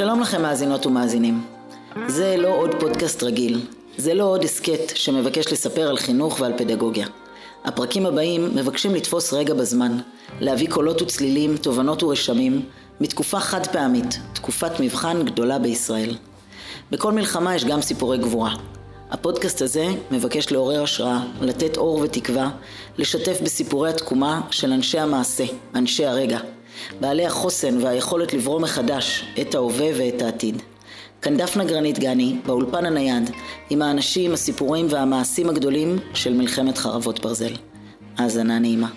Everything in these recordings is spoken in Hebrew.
שלום לכם מאזינות ומאזינים. זה לא עוד פודקאסט רגיל, זה לא עוד הסכת שמבקש לספר על חינוך ועל פדגוגיה. הפרקים הבאים מבקשים לתפוס רגע בזמן, להביא קולות וצלילים, תובנות ורשמים, מתקופה חד פעמית, תקופת מבחן גדולה בישראל. בכל מלחמה יש גם סיפורי גבורה. הפודקאסט הזה מבקש לעורר השראה, לתת אור ותקווה, לשתף בסיפורי התקומה של אנשי המעשה, אנשי הרגע, בעלי החוסן והיכולת לברוא מחדש את ההווה ואת העתיד. כאן דפנה גרנית גני, באולפן הנייד, עם האנשים, הסיפורים והמעשים הגדולים של מלחמת חרבות ברזל. האזנה נעימה.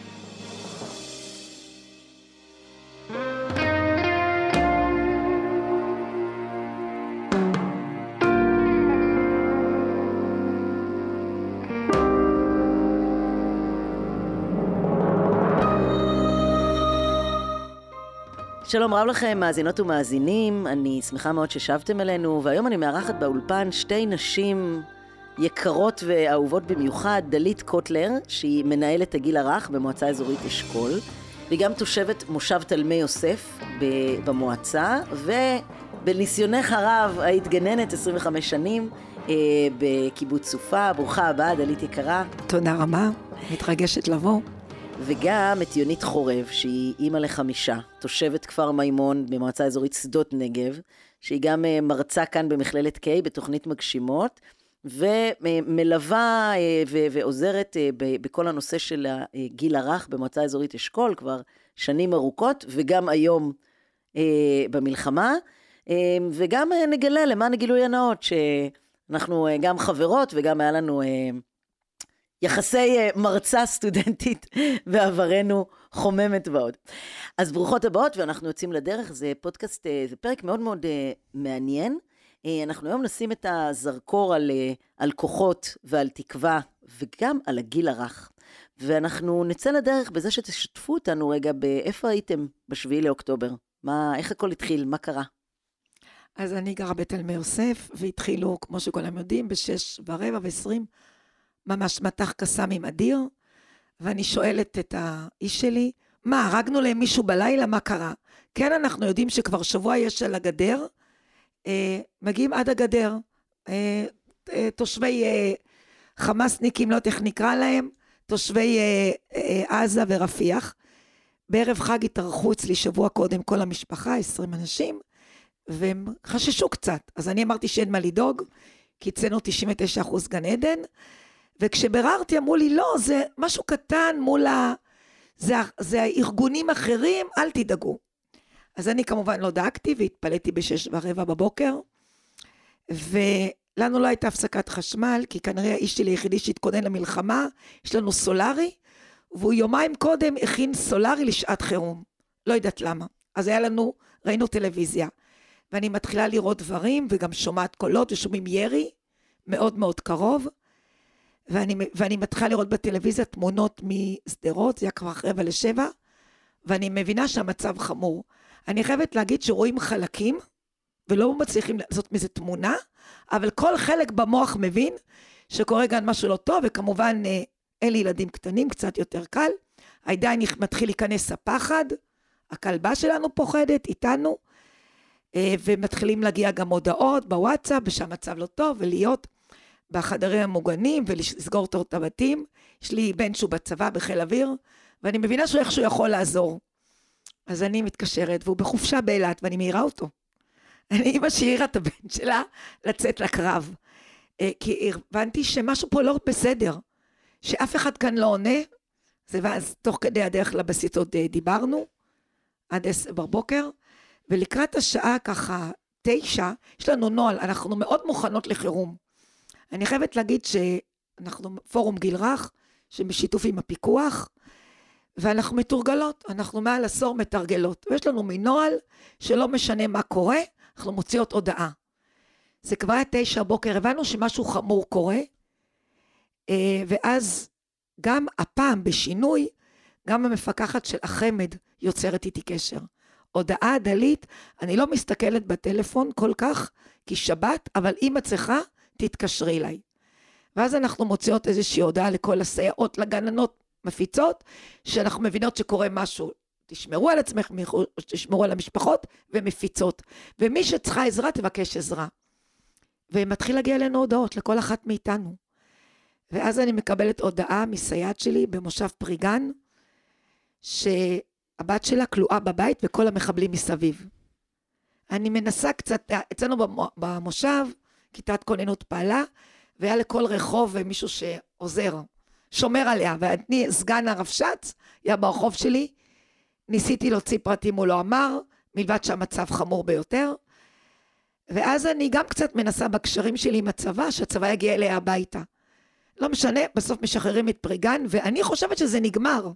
שלום רב לכם, מאזינות ומאזינים, אני שמחה מאוד ששבתם אלינו, והיום אני מארחת באולפן שתי נשים יקרות ואהובות במיוחד, דלית קוטלר, שהיא מנהלת הגיל הרך במועצה אזורית אשכול, והיא גם תושבת מושב תלמי יוסף במועצה, ובניסיונך הרב היית גננת 25 שנים אה, בקיבוץ סופה, ברוכה הבאה, דלית יקרה. תודה רבה, מתרגשת לבוא. וגם את יונית חורב, שהיא אימא לחמישה, תושבת כפר מימון במועצה אזורית שדות נגב, שהיא גם אה, מרצה כאן במכללת K בתוכנית מגשימות, ומלווה אה, ועוזרת אה, בכל הנושא של הגיל הרך במועצה האזורית אשכול כבר שנים ארוכות, וגם היום במלחמה. וגם נגלה למען הגילוי הנאות, שאנחנו גם חברות וגם היה לנו יחסי אה, מרצה סטודנטית בעברנו חוממת ועוד. אז ברוכות הבאות, ואנחנו יוצאים לדרך, זה פודקאסט, אה, זה פרק מאוד מאוד אה, מעניין. אנחנו היום נשים את הזרקור על, על כוחות ועל תקווה, וגם על הגיל הרך. ואנחנו נצא לדרך בזה שתשתפו אותנו רגע באיפה הייתם בשביעי לאוקטובר. מה, איך הכל התחיל? מה קרה? אז אני גרה בתלמי יוסף, והתחילו, כמו שכולם יודעים, בשש ורבע ועשרים ממש מטח קסאמים אדיר, ואני שואלת את האיש שלי, מה, הרגנו להם מישהו בלילה? מה קרה? כן, אנחנו יודעים שכבר שבוע יש על הגדר, אה, מגיעים עד הגדר. אה, אה, תושבי אה, חמאסניקים, לא יודעת איך נקרא להם, תושבי אה, אה, עזה ורפיח. בערב חג התארחו אצלי שבוע קודם כל המשפחה, 20 אנשים, והם חששו קצת. אז אני אמרתי שאין מה לדאוג, כי אצלנו 99% גן עדן. וכשביררתי אמרו לי, לא, זה משהו קטן מול ה... זה, זה ארגונים אחרים, אל תדאגו. אז אני כמובן לא דאגתי והתפלאתי בשש ורבע בבוקר, ולנו לא הייתה הפסקת חשמל, כי כנראה האיש שלי היחידי שהתכונן למלחמה, יש לנו סולארי, והוא יומיים קודם הכין סולארי לשעת חירום. לא יודעת למה. אז היה לנו, ראינו טלוויזיה. ואני מתחילה לראות דברים, וגם שומעת קולות, ושומעים ירי, מאוד מאוד קרוב. ואני, ואני מתחילה לראות בטלוויזיה תמונות משדרות, זה היה כבר רבע לשבע, ואני מבינה שהמצב חמור. אני חייבת להגיד שרואים חלקים, ולא מצליחים לעשות מזה תמונה, אבל כל חלק במוח מבין שקורה גם משהו לא טוב, וכמובן אה, אין לי ילדים קטנים, קצת יותר קל. עדיין מתחיל להיכנס הפחד, הכלבה שלנו פוחדת איתנו, אה, ומתחילים להגיע גם הודעות בוואטסאפ, ושהמצב לא טוב, ולהיות בחדרים המוגנים ולסגור את הבתים. יש לי בן שהוא בצבא בחיל אוויר, ואני מבינה שהוא איכשהו יכול לעזור. אז אני מתקשרת, והוא בחופשה באילת, ואני מעירה אותו. אני אימא שהעירה את הבן שלה לצאת לקרב. אה, כי הבנתי שמשהו פה לא בסדר, שאף אחד כאן לא עונה. זה ואז תוך כדי הדרך לבסיס עוד אה, דיברנו, עד עשר בבוקר, ולקראת השעה ככה תשע, יש לנו נוהל, אנחנו מאוד מוכנות לחירום. אני חייבת להגיד שאנחנו פורום גיל רך, שבשיתוף עם הפיקוח, ואנחנו מתורגלות, אנחנו מעל עשור מתרגלות. ויש לנו מנוהל שלא משנה מה קורה, אנחנו מוציאות הודעה. זה כבר היה תשע בוקר, הבנו שמשהו חמור קורה, אה, ואז גם הפעם בשינוי, גם המפקחת של החמ"ד יוצרת איתי קשר. הודעה דלית, אני לא מסתכלת בטלפון כל כך, כי שבת, אבל אם את צריכה, תתקשרי אליי. ואז אנחנו מוציאות איזושהי הודעה לכל הסייעות, לגננות, מפיצות, שאנחנו מבינות שקורה משהו תשמרו על עצמך, תשמרו על המשפחות, ומפיצות. ומי שצריכה עזרה, תבקש עזרה. ומתחיל להגיע אלינו הודעות, לכל אחת מאיתנו. ואז אני מקבלת הודעה מסייעת שלי במושב פריגן, שהבת שלה כלואה בבית וכל המחבלים מסביב. אני מנסה קצת, אצלנו במושב, כיתת כוננות פעלה, והיה לכל רחוב מישהו שעוזר, שומר עליה, ואני, סגן הרבש"ץ, היה ברחוב שלי, ניסיתי להוציא פרטים, הוא לא אמר, מלבד שהמצב חמור ביותר. ואז אני גם קצת מנסה בקשרים שלי עם הצבא, שהצבא יגיע אליה הביתה. לא משנה, בסוף משחררים את פריגן, ואני חושבת שזה נגמר.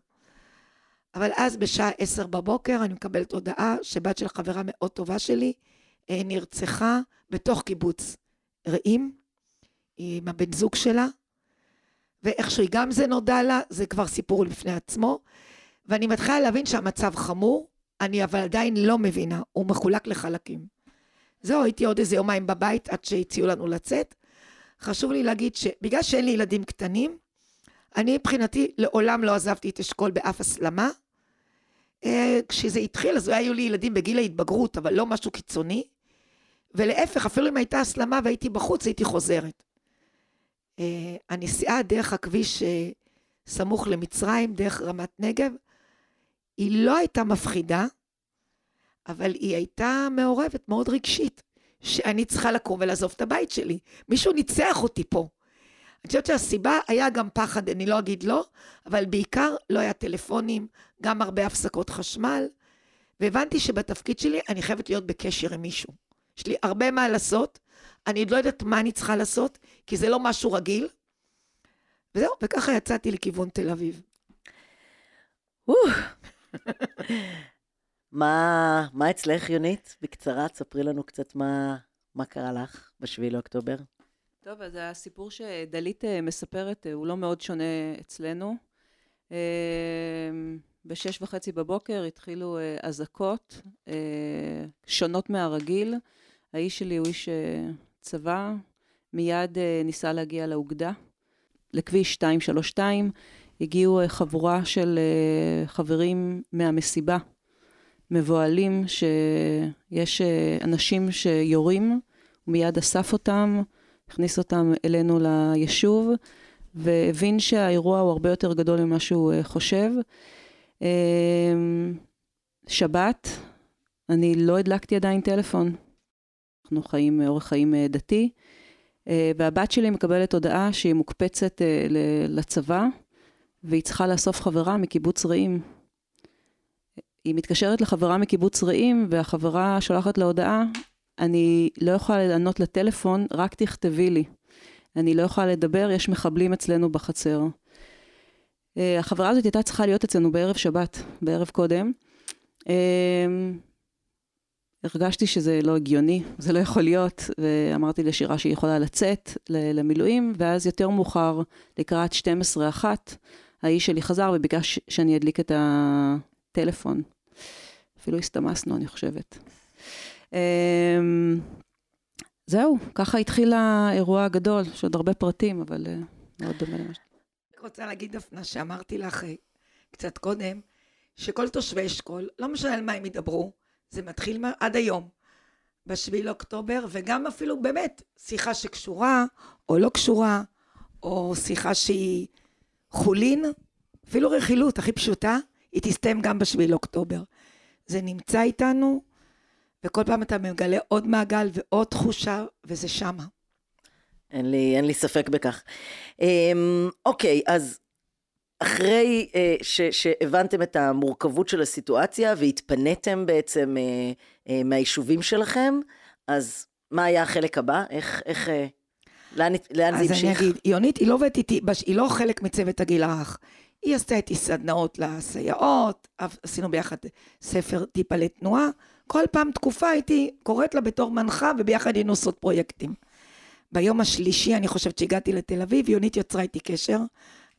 אבל אז בשעה עשר בבוקר אני מקבלת הודעה שבת של חברה מאוד טובה שלי אה, נרצחה בתוך קיבוץ רעים עם הבן זוג שלה, ואיכשהו גם זה נודע לה, זה כבר סיפור בפני עצמו, ואני מתחילה להבין שהמצב חמור, אני אבל עדיין לא מבינה, הוא מחולק לחלקים. זהו, הייתי עוד איזה יומיים בבית עד שהציעו לנו לצאת. חשוב לי להגיד שבגלל שאין לי ילדים קטנים, אני מבחינתי לעולם לא עזבתי את אשכול באף הסלמה. אה, כשזה התחיל, אז היו לי ילדים בגיל ההתבגרות, אבל לא משהו קיצוני. ולהפך, אפילו אם הייתה הסלמה והייתי בחוץ, הייתי חוזרת. אה, הנסיעה דרך הכביש אה, סמוך למצרים, דרך רמת נגב, היא לא הייתה מפחידה, אבל היא הייתה מעורבת, מאוד רגשית, שאני צריכה לקום ולעזוב את הבית שלי. מישהו ניצח אותי פה. אני חושבת שהסיבה היה גם פחד, אני לא אגיד לא, אבל בעיקר לא היה טלפונים, גם הרבה הפסקות חשמל, והבנתי שבתפקיד שלי אני חייבת להיות בקשר עם מישהו. יש לי הרבה מה לעשות, אני עוד לא יודעת מה אני צריכה לעשות, כי זה לא משהו רגיל. וזהו, וככה יצאתי לכיוון תל אביב. מה, מה אצלך, יונית? בקצרה, תספרי לנו קצת מה, מה קרה לך בשביעי לאוקטובר. טוב, אז הסיפור שדלית אה, מספרת אה, הוא לא מאוד שונה אצלנו. אה, בשש וחצי בבוקר התחילו אזעקות שונות מהרגיל. האיש שלי הוא איש צבא, מיד ניסה להגיע לאוגדה, לכביש 232. הגיעו חבורה של חברים מהמסיבה, מבוהלים, שיש אנשים שיורים, הוא מיד אסף אותם, הכניס אותם אלינו ליישוב, והבין שהאירוע הוא הרבה יותר גדול ממה שהוא אה, חושב. שבת, אני לא הדלקתי עדיין טלפון. אנחנו חיים אורח חיים אה, דתי, אה, והבת שלי מקבלת הודעה שהיא מוקפצת לצבא, והיא צריכה לאסוף חברה מקיבוץ רעים. היא מתקשרת לחברה מקיבוץ רעים, והחברה שולחת לה הודעה, אני לא יכולה לענות לטלפון, רק תכתבי לי. אני לא יכולה לדבר, יש מחבלים אצלנו בחצר. החברה הזאת הייתה צריכה להיות אצלנו בערב שבת, בערב קודם. הרגשתי שזה לא הגיוני, זה לא יכול להיות, ואמרתי לשירה שהיא יכולה לצאת למילואים, ואז יותר מאוחר, לקראת 12-1, האיש שלי חזר וביקש שאני אדליק את הטלפון. אפילו הסתמסנו, אני חושבת. אמ, זהו, ככה התחיל האירוע הגדול, יש עוד הרבה פרטים, אבל אה, מאוד דומה למה ש... אני רוצה להגיד, דפנה, שאמרתי לך אה, קצת קודם, שכל תושבי אשכול, לא משנה על מה הם ידברו, זה מתחיל עד היום, בשביעי לאוקטובר, וגם אפילו באמת שיחה שקשורה או לא קשורה, או שיחה שהיא חולין, אפילו רכילות הכי פשוטה, היא תסתיים גם בשביעי לאוקטובר. זה נמצא איתנו, וכל פעם אתה מגלה עוד מעגל ועוד תחושה, וזה שמה. אין לי, אין לי ספק בכך. אמ, אוקיי, אז אחרי אה, ש, שהבנתם את המורכבות של הסיטואציה והתפניתם בעצם אה, אה, מהיישובים שלכם, אז מה היה החלק הבא? איך, איך, אה, לאן, לאן זה המשיך? אז אני אגיד, יונית היא לא עובדת איתי, היא לא חלק מצוות הגיל הרך. היא עשתה איתי סדנאות לסייעות, עשינו ביחד ספר טיפה לתנועה. כל פעם תקופה הייתי קוראת לה בתור מנחה, וביחד היינו עושות פרויקטים. ביום השלישי, אני חושבת שהגעתי לתל אביב, יונית יצרה איתי קשר,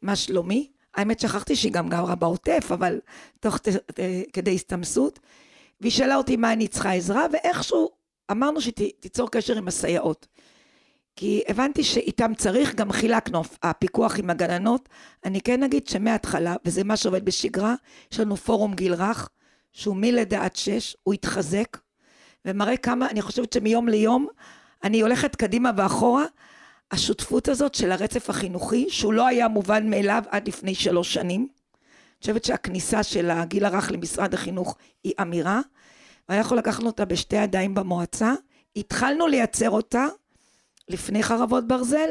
מה שלומי? האמת שכחתי שהיא גם גרה בעוטף, אבל תוך כדי הסתמסות. והיא שאלה אותי מה אני צריכה עזרה, ואיכשהו אמרנו שתיצור קשר עם הסייעות. כי הבנתי שאיתם צריך, גם חילקנו, הפיקוח עם הגננות. אני כן אגיד שמההתחלה, וזה מה שעובד בשגרה, יש לנו פורום גיל רך, שהוא מלידה עד שש, הוא התחזק, ומראה כמה, אני חושבת שמיום ליום, אני הולכת קדימה ואחורה, השותפות הזאת של הרצף החינוכי, שהוא לא היה מובן מאליו עד לפני שלוש שנים. אני חושבת שהכניסה של הגיל הרך למשרד החינוך היא אמירה, ואנחנו לקחנו אותה בשתי ידיים במועצה. התחלנו לייצר אותה לפני חרבות ברזל,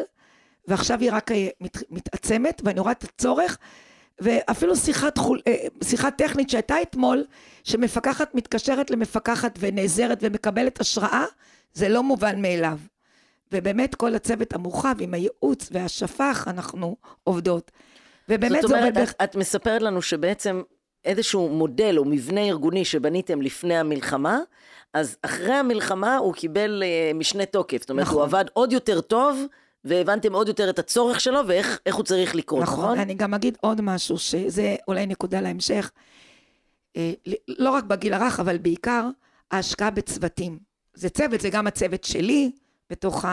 ועכשיו היא רק אה, מת, מתעצמת, ואני רואה את הצורך, ואפילו שיחת, חול, אה, שיחת טכנית שהייתה אתמול, שמפקחת מתקשרת למפקחת ונעזרת ומקבלת השראה, זה לא מובן מאליו. ובאמת כל הצוות המורחב עם הייעוץ והשפ"ח, אנחנו עובדות. ובאמת זאת אומרת, זה את, את מספרת לנו שבעצם איזשהו מודל או מבנה ארגוני שבניתם לפני המלחמה, אז אחרי המלחמה הוא קיבל אה, משנה תוקף. זאת אומרת, נכון. הוא עבד עוד יותר טוב, והבנתם עוד יותר את הצורך שלו ואיך איך הוא צריך לקרות, נכון? נכון. אני גם אגיד עוד משהו, שזה אולי נקודה להמשך. אה, לא רק בגיל הרך, אבל בעיקר ההשקעה בצוותים. זה צוות, זה גם הצוות שלי, בתוך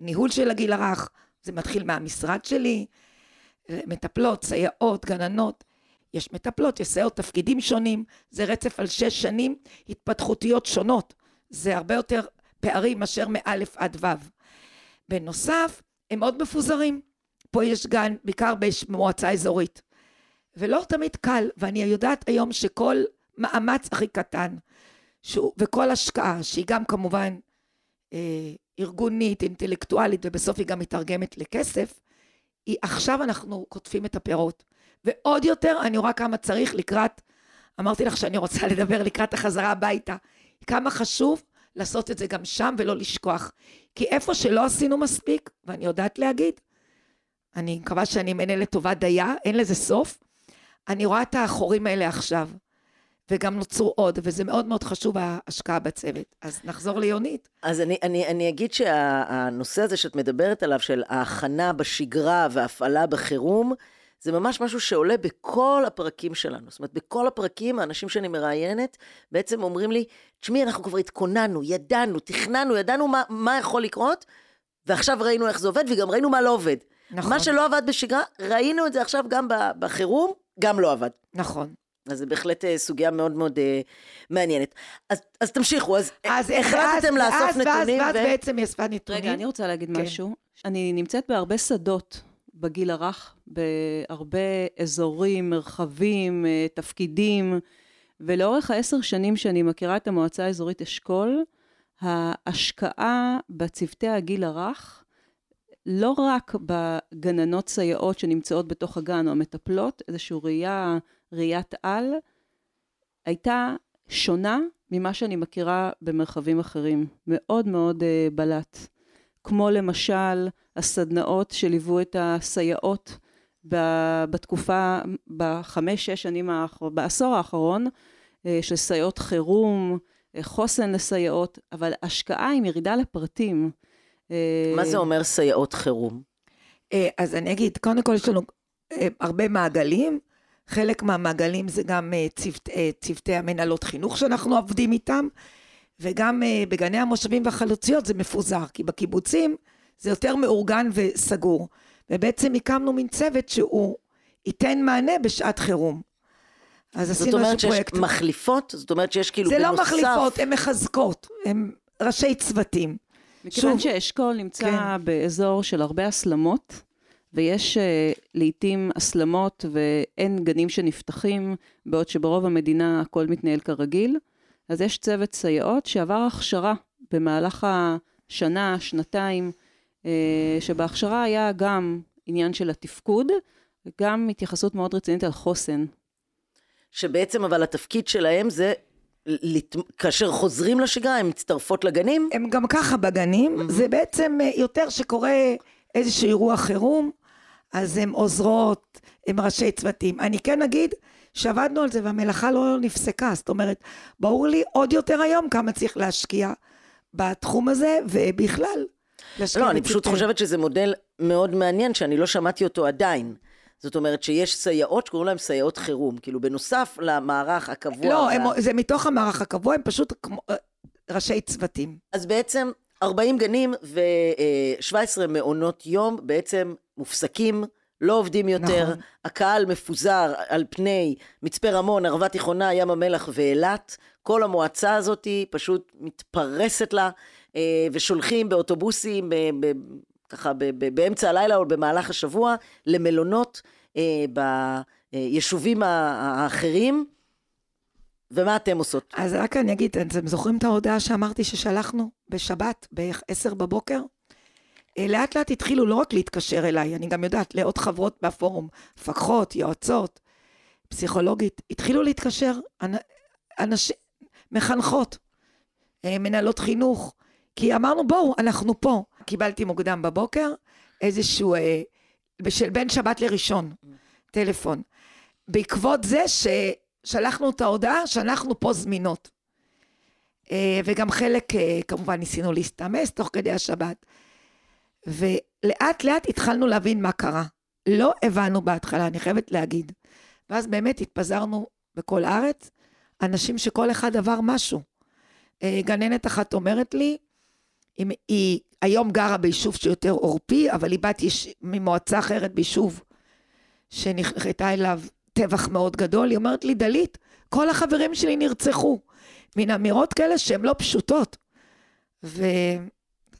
הניהול של הגיל הרך, זה מתחיל מהמשרד שלי, מטפלות, סייעות, גננות. יש מטפלות, יש סייעות, תפקידים שונים, זה רצף על שש שנים, התפתחותיות שונות. זה הרבה יותר פערים מאשר מאלף עד ו'. בנוסף, הם מאוד מפוזרים. פה יש גן, בעיקר במועצה אזורית. ולא תמיד קל, ואני יודעת היום שכל מאמץ הכי קטן, שהוא, וכל השקעה, שהיא גם כמובן אה, ארגונית, אינטלקטואלית, ובסוף היא גם מתרגמת לכסף, היא עכשיו אנחנו קוטפים את הפירות. ועוד יותר, אני רואה כמה צריך לקראת, אמרתי לך שאני רוצה לדבר לקראת החזרה הביתה, כמה חשוב לעשות את זה גם שם ולא לשכוח. כי איפה שלא עשינו מספיק, ואני יודעת להגיד, אני מקווה שאני אמנה לטובת דייה, אין לזה סוף, אני רואה את החורים האלה עכשיו, וגם נוצרו עוד, וזה מאוד מאוד חשוב ההשקעה בצוות. אז נחזור ליונית. אז אני, אני, אני אגיד שהנושא הזה שאת מדברת עליו, של ההכנה בשגרה והפעלה בחירום, זה ממש משהו שעולה בכל הפרקים שלנו. זאת אומרת, בכל הפרקים, האנשים שאני מראיינת בעצם אומרים לי, תשמעי, אנחנו כבר התכוננו, ידענו, תכננו, ידענו מה, מה יכול לקרות, ועכשיו ראינו איך זה עובד, וגם ראינו מה לא עובד. נכון. מה שלא עבד בשגרה, ראינו את זה עכשיו גם בחירום, גם לא עבד. נכון. אז זה בהחלט אה, סוגיה מאוד מאוד אה, מעניינת. אז, אז תמשיכו, אז, אז החלטתם ואז- לאסוף ואז- נתונים ואז, ו... ואז בעצם היא אספה נתונים. רגע, אני רוצה להגיד כן. משהו. אני נמצאת בהרבה שדות בגיל הרך, בהרבה אזורים, מרחבים, אה, תפקידים, ולאורך העשר שנים שאני מכירה את המועצה האזורית אשכול, ההשקעה בצוותי הגיל הרך, לא רק בגננות סייעות שנמצאות בתוך הגן או המטפלות, איזושהי ראייה, ראיית על, הייתה שונה ממה שאני מכירה במרחבים אחרים. מאוד מאוד uh, בלט. כמו למשל הסדנאות שליוו את הסייעות ב- בתקופה, בחמש, שש שנים, האחר... בעשור האחרון, אה, של סייעות חירום, אה, חוסן לסייעות, אבל השקעה עם ירידה לפרטים. מה זה אומר סייעות חירום? אז אני אגיד, קודם כל יש לנו הרבה מעגלים. חלק מהמעגלים זה גם אה, צוות, אה, צוותי המנהלות חינוך שאנחנו עובדים איתם, וגם אה, בגני המושבים והחלוציות זה מפוזר, כי בקיבוצים זה יותר מאורגן וסגור. ובעצם הקמנו מין צוות שהוא ייתן מענה בשעת חירום. אז זאת עשינו אומרת איזשהו שיש פרויקט. מחליפות? זאת אומרת שיש כאילו זה בנוסף... לא מחליפות, הן מחזקות, הן ראשי צוותים. מכיוון שוב, שאשכול נמצא כן. באזור של הרבה הסלמות, ויש uh, לעתים הסלמות ואין גנים שנפתחים, בעוד שברוב המדינה הכל מתנהל כרגיל, אז יש צוות סייעות שעבר הכשרה במהלך השנה, שנתיים, uh, שבהכשרה היה גם עניין של התפקוד, וגם התייחסות מאוד רצינית על חוסן. שבעצם אבל התפקיד שלהם זה, לת... כאשר חוזרים לשגרה, הן מצטרפות לגנים? הם גם ככה בגנים, זה בעצם אה, יותר שקורה איזשהו אירוע חירום, אז הן עוזרות, הן ראשי צוותים. אני כן אגיד שעבדנו על זה והמלאכה לא נפסקה, זאת אומרת, ברור לי עוד יותר היום כמה צריך להשקיע בתחום הזה, ובכלל, לא, אני פשוט חושבת שזה מודל מאוד מעניין, שאני לא שמעתי אותו עדיין. זאת אומרת שיש סייעות שקוראים להן סייעות חירום, כאילו בנוסף למערך הקבוע. לא, וה- הם, זה מתוך המערך הקבוע, הם פשוט כמו, אה, ראשי צוותים. אז בעצם 40 גנים ו-17 מעונות יום בעצם מופסקים לא עובדים יותר, נכון. הקהל מפוזר על פני מצפה רמון, ערבה תיכונה, ים המלח ואילת. כל המועצה הזאת פשוט מתפרסת לה, אה, ושולחים באוטובוסים, ב, ב, ככה ב, ב, באמצע הלילה או במהלך השבוע, למלונות אה, ביישובים האחרים. ומה אתם עושות? אז רק אני אגיד, אתם זוכרים את ההודעה שאמרתי ששלחנו בשבת, בעשר בבוקר? אה, לאט לאט התחילו לא רק להתקשר אליי, אני גם יודעת, לעוד חברות בפורום, מפקחות, יועצות, פסיכולוגית, התחילו להתקשר אנשים, מחנכות, אה, מנהלות חינוך, כי אמרנו, בואו, אנחנו פה. קיבלתי מוקדם בבוקר איזשהו, אה, בשל בין שבת לראשון, טלפון. בעקבות זה ששלחנו את ההודעה שאנחנו פה זמינות. אה, וגם חלק, אה, כמובן, ניסינו להסתמס תוך כדי השבת. ולאט לאט התחלנו להבין מה קרה. לא הבנו בהתחלה, אני חייבת להגיד. ואז באמת התפזרנו בכל הארץ, אנשים שכל אחד עבר משהו. אה, גננת אחת אומרת לי, היא, היא היום גרה ביישוב שיותר עורפי, אבל היא בת יש, ממועצה אחרת ביישוב שנחתה אליו טבח מאוד גדול, היא אומרת לי, דלית, כל החברים שלי נרצחו. מין אמירות כאלה שהן לא פשוטות.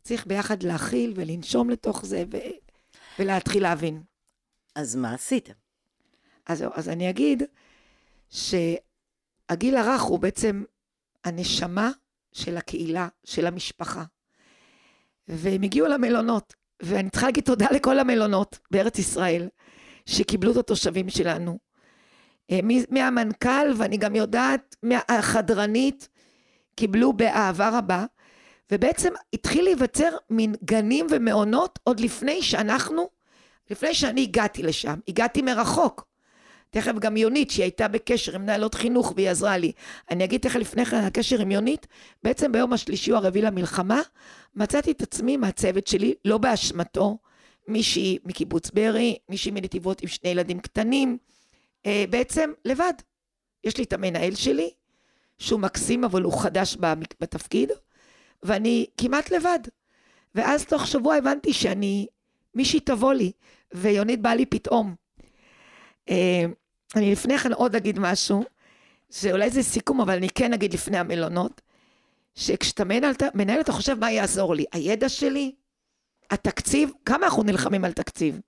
וצריך ביחד להכיל ולנשום לתוך זה ו... ולהתחיל להבין. אז מה עשיתם? אז אז אני אגיד שהגיל הרך הוא בעצם הנשמה של הקהילה, של המשפחה. והם הגיעו למלונות, ואני צריכה להגיד תודה לכל המלונות בארץ ישראל, שקיבלו את התושבים שלנו. אה, מהמנכ"ל, ואני גם יודעת, מהחדרנית, קיבלו באהבה רבה, ובעצם התחיל להיווצר מין גנים ומעונות עוד לפני שאנחנו, לפני שאני הגעתי לשם, הגעתי מרחוק. תכף גם יונית, שהיא הייתה בקשר עם מנהלות חינוך והיא עזרה לי. אני אגיד תכף לפני כן, הקשר עם יונית, בעצם ביום השלישי או הרביעי למלחמה, מצאתי את עצמי מהצוות שלי, לא באשמתו, מישהי מקיבוץ בארי, מישהי מנתיבות עם שני ילדים קטנים, אה, בעצם לבד. יש לי את המנהל שלי, שהוא מקסים, אבל הוא חדש בתפקיד, ואני כמעט לבד. ואז תוך שבוע הבנתי שאני, מישהי תבוא לי, ויונית באה לי פתאום. אה, אני לפני כן עוד אגיד משהו, שאולי זה סיכום, אבל אני כן אגיד לפני המלונות, שכשאתה מנהל, מנהל אתה חושב מה יעזור לי, הידע שלי, התקציב, כמה אנחנו נלחמים על תקציב?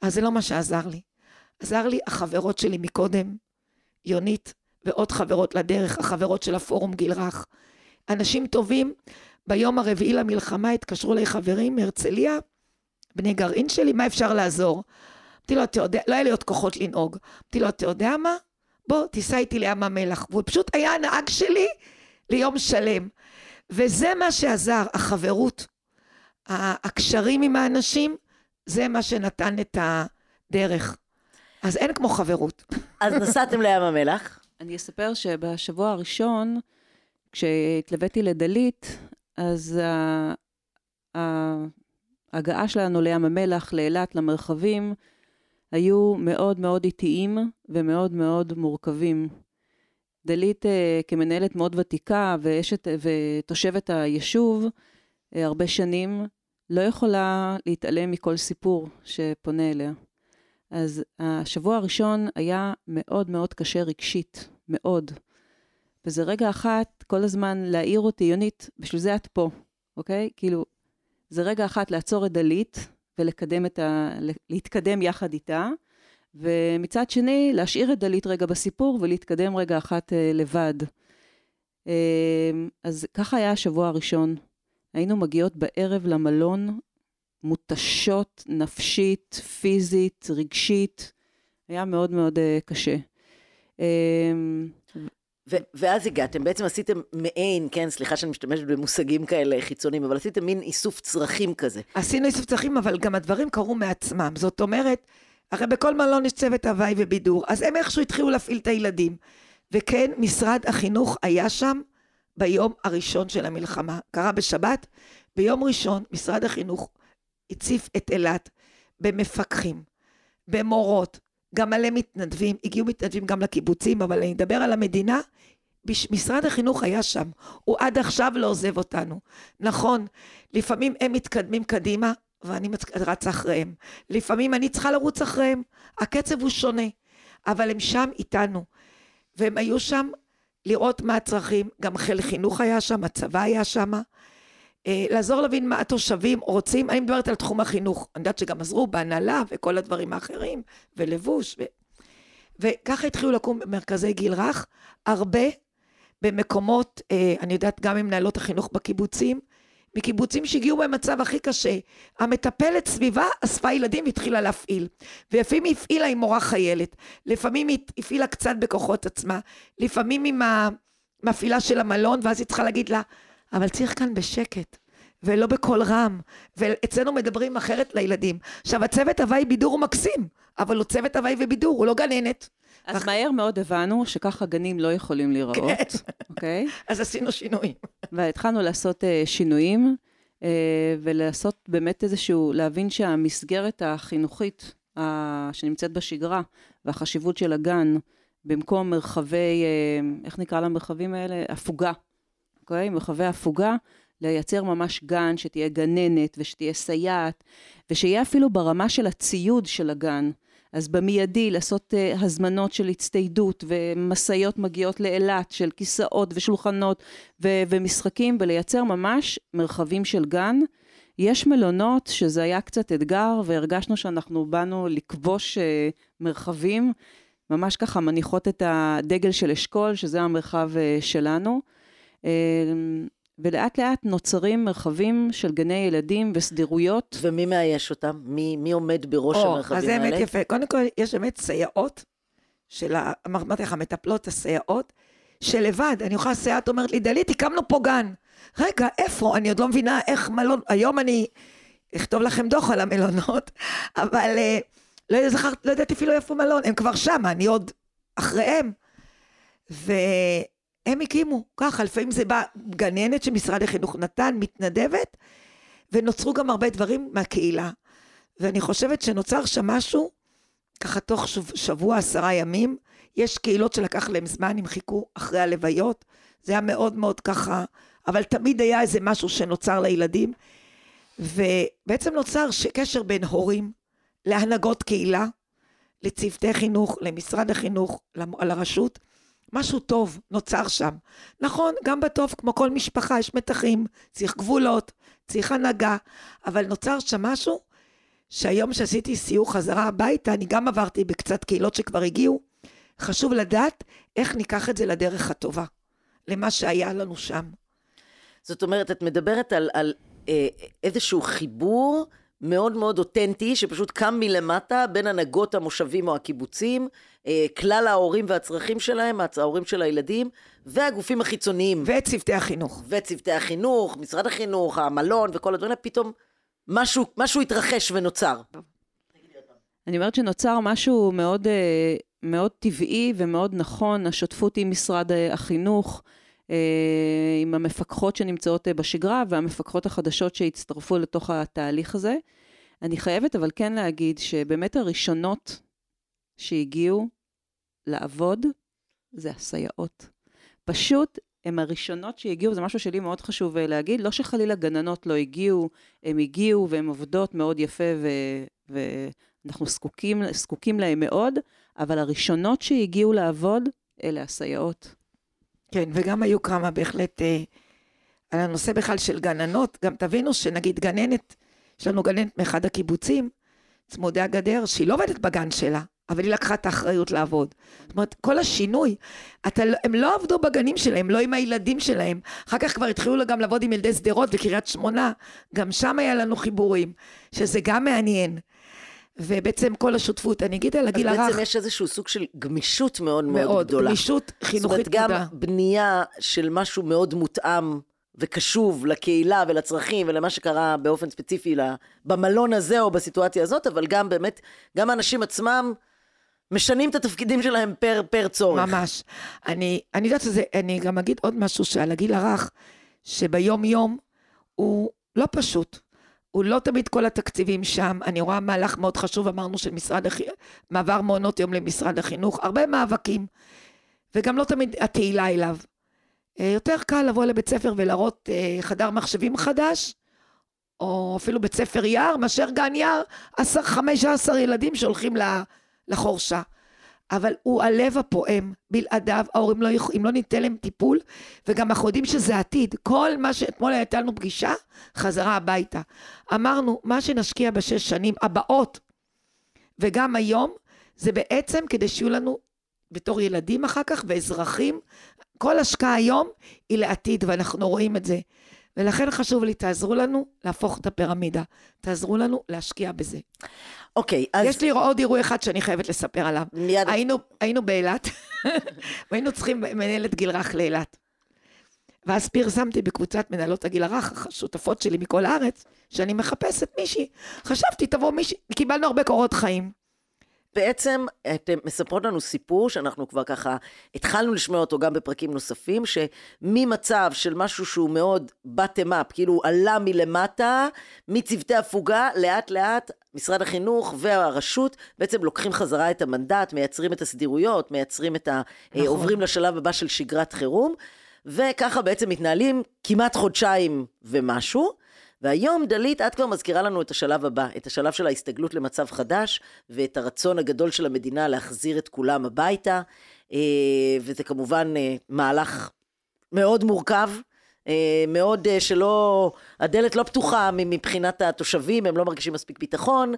אז זה לא מה שעזר לי. עזר לי החברות שלי מקודם, יונית ועוד חברות לדרך, החברות של הפורום גיל רך. אנשים טובים, ביום הרביעי למלחמה התקשרו אליי חברים מהרצליה, בני גרעין שלי, מה אפשר לעזור? אמרתי לו, אתה יודע, לא היה לי עוד כוחות לנהוג. אמרתי לו, אתה יודע מה? בוא, תיסע איתי לים המלח. והוא פשוט היה הנהג שלי ליום שלם. וזה מה שעזר, החברות, הקשרים עם האנשים, זה מה שנתן את הדרך. אז אין כמו חברות. אז נסעתם לים המלח. אני אספר שבשבוע הראשון, כשהתלוויתי לדלית, אז ההגעה שלנו לים המלח, לאילת, למרחבים, היו מאוד מאוד איטיים ומאוד מאוד מורכבים. דלית אה, כמנהלת מאוד ותיקה ואשת, ותושבת היישוב אה, הרבה שנים, לא יכולה להתעלם מכל סיפור שפונה אליה. אז השבוע הראשון היה מאוד מאוד קשה רגשית, מאוד. וזה רגע אחת כל הזמן להעיר אותי, יונית, בשביל זה את פה, אוקיי? כאילו, זה רגע אחת לעצור את דלית ולקדם את ה... להתקדם יחד איתה, ומצד שני, להשאיר את דלית רגע בסיפור ולהתקדם רגע אחת אה, לבד. אה, אז ככה היה השבוע הראשון. היינו מגיעות בערב למלון, מותשות נפשית, פיזית, רגשית. היה מאוד מאוד uh, קשה. Uh, ואז הגעתם, בעצם עשיתם מעין, כן, סליחה שאני משתמשת במושגים כאלה חיצוניים, אבל עשיתם מין איסוף צרכים כזה. עשינו איסוף צרכים, אבל גם הדברים קרו מעצמם. זאת אומרת, הרי בכל מלון יש צוות הוואי ובידור, אז הם איכשהו התחילו להפעיל את הילדים. וכן, משרד החינוך היה שם ביום הראשון של המלחמה. קרה בשבת, ביום ראשון משרד החינוך הציף את אילת במפקחים, במורות, גם מלא מתנדבים, הגיעו מתנדבים גם לקיבוצים, אבל אני אדבר על המדינה, משרד החינוך היה שם, הוא עד עכשיו לא עוזב אותנו. נכון, לפעמים הם מתקדמים קדימה, ואני. רצה אחריהם. לפעמים אני צריכה לרוץ אחריהם, הקצב הוא שונה, אבל הם שם איתנו. והם היו שם לראות מה הצרכים, גם חיל חינוך היה שם, הצבא היה שם. אה, לעזור להבין מה התושבים רוצים, אני מדברת על תחום החינוך, אני יודעת שגם עזרו בהנהלה וכל הדברים האחרים, ולבוש, ו... וככה התחילו לקום מרכזי גיל רך, הרבה במקומות, אה, אני יודעת גם עם מנהלות החינוך בקיבוצים, מקיבוצים שהגיעו במצב הכי קשה. המטפלת סביבה אספה ילדים והתחילה להפעיל. ולפעמים היא הפעילה עם מורה חיילת, לפעמים היא הפעילה קצת בכוחות עצמה, לפעמים עם המפעילה של המלון, ואז היא צריכה להגיד לה, אבל צריך כאן בשקט. ולא בקול רם, ואצלנו מדברים אחרת לילדים. עכשיו, הצוות הוואי בידור הוא מקסים, אבל הוא צוות הוואי ובידור, הוא לא גננת. אז מהר מאוד הבנו שככה גנים לא יכולים להיראות, כן. אוקיי? אז עשינו שינויים. והתחלנו לעשות uh, שינויים, uh, ולעשות באמת איזשהו, להבין שהמסגרת החינוכית uh, שנמצאת בשגרה, והחשיבות של הגן, במקום מרחבי, uh, איך נקרא למרחבים האלה? הפוגה, אוקיי? מרחבי הפוגה, לייצר ממש גן, שתהיה גננת ושתהיה סייעת, ושיהיה אפילו ברמה של הציוד של הגן. אז במיידי לעשות uh, הזמנות של הצטיידות ומשאיות מגיעות לאילת של כיסאות ושולחנות ו- ומשחקים ולייצר ממש מרחבים של גן. יש מלונות שזה היה קצת אתגר והרגשנו שאנחנו באנו לכבוש uh, מרחבים, ממש ככה מניחות את הדגל של אשכול שזה המרחב uh, שלנו. Uh, ולאט לאט נוצרים מרחבים של גני ילדים וסדירויות. ומי מאייש אותם? מי, מי עומד בראש או, המרחבים האלה? אז זה באמת יפה. קודם כל, יש באמת סייעות, של, אמרתי לך, המטפלות, הסייעות, שלבד, אני יכולה, סייעת אומרת לי, דלית, הקמנו פה גן. רגע, איפה? אני עוד לא מבינה איך מלון, היום אני אכתוב לכם דוח על המלונות, אבל אה, לא, זכר, לא ידעתי אפילו איפה מלון, הם כבר שם, אני עוד אחריהם. ו... הם הקימו, ככה, לפעמים זה בא גננת שמשרד החינוך נתן, מתנדבת, ונוצרו גם הרבה דברים מהקהילה. ואני חושבת שנוצר שם משהו, ככה תוך שבוע, עשרה ימים, יש קהילות שלקח להם זמן, הם חיכו אחרי הלוויות, זה היה מאוד מאוד ככה, אבל תמיד היה איזה משהו שנוצר לילדים, ובעצם נוצר קשר בין הורים להנהגות קהילה, לצוותי חינוך, למשרד החינוך, לרשות, משהו טוב נוצר שם. נכון, גם בטוב, כמו כל משפחה, יש מתחים, צריך גבולות, צריך הנהגה, אבל נוצר שם משהו שהיום שעשיתי סיור חזרה הביתה, אני גם עברתי בקצת קהילות שכבר הגיעו, חשוב לדעת איך ניקח את זה לדרך הטובה, למה שהיה לנו שם. זאת אומרת, את מדברת על, על אה, איזשהו חיבור מאוד מאוד אותנטי, שפשוט קם מלמטה בין הנהגות המושבים או הקיבוצים, אה, כלל ההורים והצרכים שלהם, ההורים של הילדים, והגופים החיצוניים. וצוותי החינוך. וצוותי החינוך, משרד החינוך, המלון וכל הדברים האלה, פתאום משהו, משהו התרחש ונוצר. אני אומרת שנוצר משהו מאוד, אה, מאוד טבעי ומאוד נכון, השותפות עם משרד אה, החינוך. אה, עם המפקחות שנמצאות אה, בשגרה והמפקחות החדשות שהצטרפו לתוך התהליך הזה. אני חייבת אבל כן להגיד שבאמת הראשונות שהגיעו לעבוד זה הסייעות. פשוט הן הראשונות שהגיעו, זה משהו שלי מאוד חשוב אה, להגיד, לא שחלילה גננות לא הגיעו, הן הגיעו והן עובדות מאוד יפה ו, ואנחנו זקוקים, זקוקים להן מאוד, אבל הראשונות שהגיעו לעבוד אלה הסייעות. כן, וגם היו כמה בהחלט, אה, על הנושא בכלל של גננות, גם תבינו שנגיד גננת, יש לנו גננת מאחד הקיבוצים, צמודי הגדר, שהיא לא עובדת בגן שלה, אבל היא לקחה את האחריות לעבוד. זאת אומרת, כל השינוי, אתה, לא, הם לא עבדו בגנים שלהם, לא עם הילדים שלהם. אחר כך כבר התחילו גם לעבוד עם ילדי שדרות וקריית שמונה, גם שם היה לנו חיבורים, שזה גם מעניין. ובעצם כל השותפות, אני אגיד על הגיל הרך. אז בעצם יש איזשהו סוג של גמישות מאוד מאוד, מאוד גדולה. מאוד, גמישות חינוכית גדולה. זאת אומרת, גם בנייה של משהו מאוד מותאם וקשוב לקהילה ולצרכים ולמה שקרה באופן ספציפי במלון הזה או בסיטואציה הזאת, אבל גם באמת, גם האנשים עצמם משנים את התפקידים שלהם פר, פר צורך. ממש. אני, אני יודעת שזה, אני גם אגיד עוד משהו שעל הגיל הרך, שביום יום הוא לא פשוט. הוא לא תמיד כל התקציבים שם, אני רואה מהלך מאוד חשוב, אמרנו של משרד החינוך, מעבר מעונות יום למשרד החינוך, הרבה מאבקים, וגם לא תמיד התהילה אליו. אה, יותר קל לבוא לבית ספר ולהראות אה, חדר מחשבים חדש, או אפילו בית ספר יער, מאשר גן יער, 15 ילדים שהולכים לחורשה. אבל הוא הלב הפועם, בלעדיו ההורים לא יכולים, אם לא ניתן להם טיפול, וגם אנחנו יודעים שזה עתיד. כל מה שאתמול הייתה לנו פגישה, חזרה הביתה. אמרנו, מה שנשקיע בשש שנים הבאות, וגם היום, זה בעצם כדי שיהיו לנו בתור ילדים אחר כך ואזרחים, כל השקעה היום היא לעתיד, ואנחנו רואים את זה. ולכן חשוב לי, תעזרו לנו להפוך את הפירמידה. תעזרו לנו להשקיע בזה. אוקיי, אז... יש לי עוד אירוע אחד שאני חייבת לספר עליו. מיד... היינו, היינו באילת, והיינו צריכים מנהלת גיל רך לאילת. ואז פרסמתי בקבוצת מנהלות הגיל הרך, השותפות שלי מכל הארץ, שאני מחפשת מישהי. חשבתי, תבוא מישהי, קיבלנו הרבה קורות חיים. בעצם אתן מספרות לנו סיפור שאנחנו כבר ככה התחלנו לשמוע אותו גם בפרקים נוספים, שממצב של משהו שהוא מאוד bottom up, כאילו עלה מלמטה, מצוותי הפוגה, לאט לאט משרד החינוך והרשות בעצם לוקחים חזרה את המנדט, מייצרים את הסדירויות, מייצרים את ה... נכון. עוברים לשלב הבא של שגרת חירום, וככה בעצם מתנהלים כמעט חודשיים ומשהו. והיום דלית, את כבר מזכירה לנו את השלב הבא, את השלב של ההסתגלות למצב חדש, ואת הרצון הגדול של המדינה להחזיר את כולם הביתה, אה, וזה כמובן אה, מהלך מאוד מורכב. אה, מאוד שלא, הדלת לא פתוחה מבחינת התושבים, הם לא מרגישים מספיק ביטחון,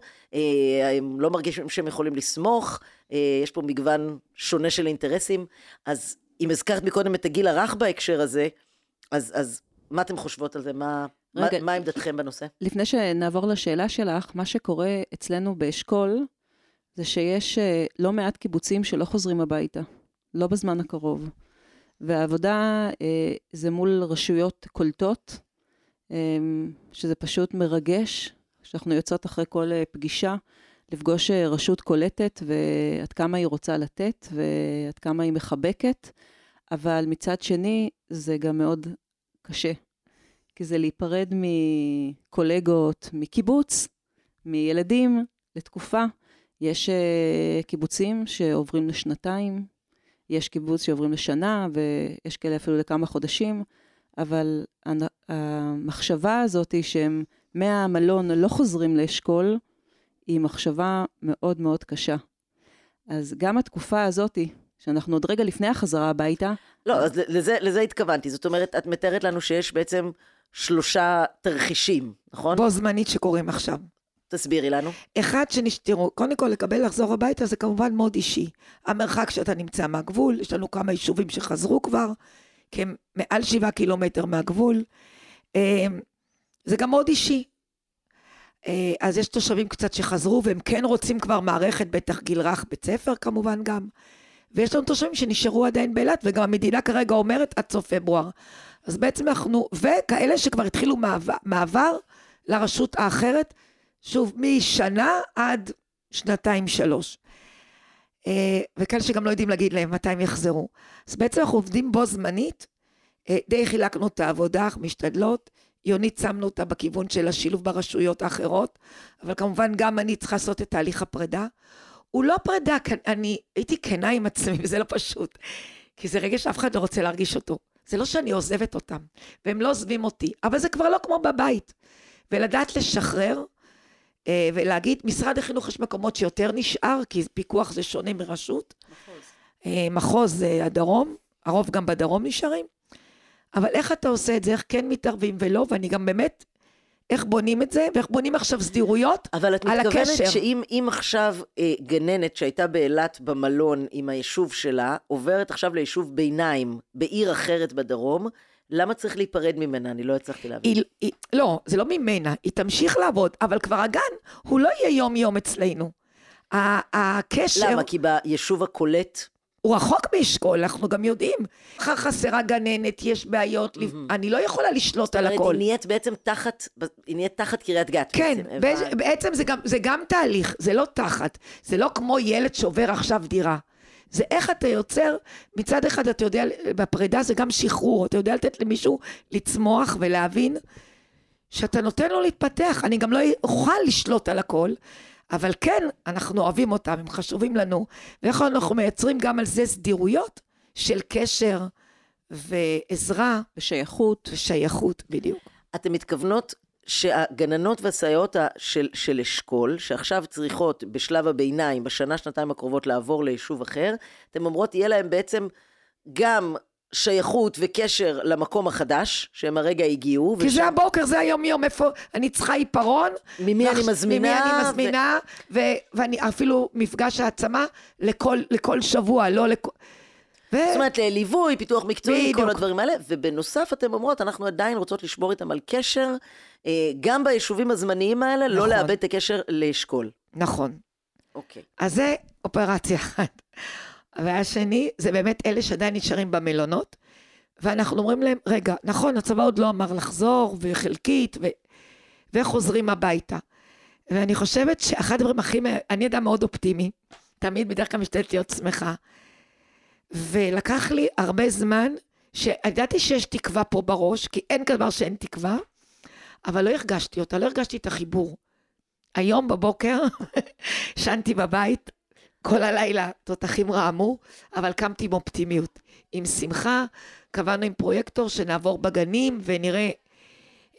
הם לא מרגישים שהם יכולים לסמוך, יש פה מגוון שונה של אינטרסים. אז אם הזכרת מקודם את הגיל הרך בהקשר הזה, אז, אז מה אתם חושבות על זה? מה, רגע, מה, מה עמדתכם בנושא? לפני שנעבור לשאלה שלך, מה שקורה אצלנו באשכול, זה שיש אה, לא מעט קיבוצים שלא חוזרים הביתה, לא בזמן הקרוב. והעבודה אה, זה מול רשויות קולטות, אה, שזה פשוט מרגש, שאנחנו יוצאות אחרי כל אה, פגישה, לפגוש אה, רשות קולטת ועד כמה היא רוצה לתת ועד כמה היא מחבקת, אבל מצד שני זה גם מאוד קשה. כי זה להיפרד מקולגות, מקיבוץ, מילדים, לתקופה. יש uh, קיבוצים שעוברים לשנתיים, יש קיבוץ שעוברים לשנה, ויש כאלה אפילו לכמה חודשים, אבל המחשבה הזאת היא שהם מהמלון לא חוזרים לאשכול, היא מחשבה מאוד מאוד קשה. אז גם התקופה הזאת, שאנחנו עוד רגע לפני החזרה הביתה... לא, אז לזה, לזה התכוונתי. זאת אומרת, את מתארת לנו שיש בעצם שלושה תרחישים, נכון? בו זמנית שקורים עכשיו. תסבירי לנו. אחד שנשתראו, קודם כל לקבל לחזור הביתה זה כמובן מאוד אישי. המרחק שאתה נמצא מהגבול, יש לנו כמה יישובים שחזרו כבר, כי הם מעל שבעה קילומטר מהגבול. אמ, זה גם מאוד אישי. אה, אז יש תושבים קצת שחזרו והם כן רוצים כבר מערכת, בטח גיל רך, בית ספר כמובן גם. ויש לנו תושבים שנשארו עדיין באילת, וגם המדינה כרגע אומרת עד סוף פברואר. אז בעצם אנחנו, וכאלה שכבר התחילו מעבר, מעבר לרשות האחרת, שוב, משנה עד שנתיים-שלוש. אה, וכאלה שגם לא יודעים להגיד להם מתי הם יחזרו. אז בעצם אנחנו עובדים בו זמנית, אה, די חילקנו את העבודה, משתדלות. יונית שמנו אותה בכיוון של השילוב ברשויות האחרות, אבל כמובן גם אני צריכה לעשות את תהליך הפרידה. הוא לא פרידה, אני הייתי כנה עם עצמי, וזה לא פשוט. כי זה רגע שאף אחד לא רוצה להרגיש אותו. זה לא שאני עוזבת אותם, והם לא עוזבים אותי, אבל זה כבר לא כמו בבית. ולדעת לשחרר, אה, ולהגיד, משרד החינוך יש מקומות שיותר נשאר, כי פיקוח זה שונה מרשות. מחוז. אה, מחוז זה הדרום, הרוב גם בדרום נשארים. אבל איך אתה עושה את זה, איך כן מתערבים ולא, ואני גם באמת איך בונים את זה, ואיך בונים עכשיו סדירויות על הקשר. אבל את מתכוונת שאם עכשיו אה, גננת שהייתה באילת במלון עם היישוב שלה, עוברת עכשיו ליישוב ביניים בעיר אחרת בדרום, למה צריך להיפרד ממנה? אני לא הצלחתי להבין. היא, היא, לא, זה לא ממנה, היא תמשיך לעבוד, אבל כבר הגן, הוא לא יהיה יום-יום אצלנו. הקשר... למה? כי ביישוב הקולט... הוא רחוק מאשכול, אנחנו גם יודעים. אחר חסרה גננת, יש בעיות, mm-hmm. אני לא יכולה לשלוט על הכל. זאת אומרת, היא נהיית בעצם תחת, היא נהיית תחת קריית גת. כן, בעצם, בעצם זה, גם, זה גם תהליך, זה לא תחת. זה לא כמו ילד שעובר עכשיו דירה. זה איך אתה יוצר, מצד אחד אתה יודע, בפרידה זה גם שחרור, אתה יודע לתת למישהו לצמוח ולהבין שאתה נותן לו להתפתח. אני גם לא אוכל לשלוט על הכל. אבל כן, אנחנו אוהבים אותם, הם חשובים לנו, ואיך אנחנו מייצרים גם על זה סדירויות של קשר ועזרה. ושייכות. ושייכות, בדיוק. אתן מתכוונות שהגננות והסייעות של, של אשכול, שעכשיו צריכות בשלב הביניים, בשנה, שנתיים הקרובות לעבור ליישוב אחר, אתן אומרות, יהיה להם בעצם גם שייכות וקשר למקום החדש, שהם הרגע הגיעו. כי ושם- זה הבוקר, זה היום-יום, איפה אני צריכה עיפרון. ממי אני ועכש- מזמינה, ממי אני ו- מזמינה, ו... ואני אפילו מפגש העצמה לכל, לכל שבוע, לא לכל... ו... זאת אומרת, ליווי, פיתוח מקצועי, כל בדיוק. הדברים האלה, ובנוסף אתן אומרות, אנחנו עדיין רוצות לשמור איתם על קשר, אה, גם ביישובים הזמניים האלה, לא נכון. לאבד את הקשר לאשכול. נכון. אוקיי. אז זה אופרציה אחת. והשני, זה באמת אלה שעדיין נשארים במלונות, ואנחנו אומרים להם, רגע, נכון, הצבא עוד לא אמר לחזור, וחלקית, ו... וחוזרים הביתה. ואני חושבת שאחד הדברים הכי... אני אדם מאוד אופטימי, תמיד בדרך כלל משתדלת להיות שמחה. ולקח לי הרבה זמן, שידעתי שיש תקווה פה בראש, כי אין כדבר שאין תקווה, אבל לא הרגשתי אותה, לא הרגשתי את החיבור. היום בבוקר, ישנתי בבית, כל הלילה תותחים רעמו, אבל קמתי עם אופטימיות. עם שמחה, קבענו עם פרויקטור שנעבור בגנים ונראה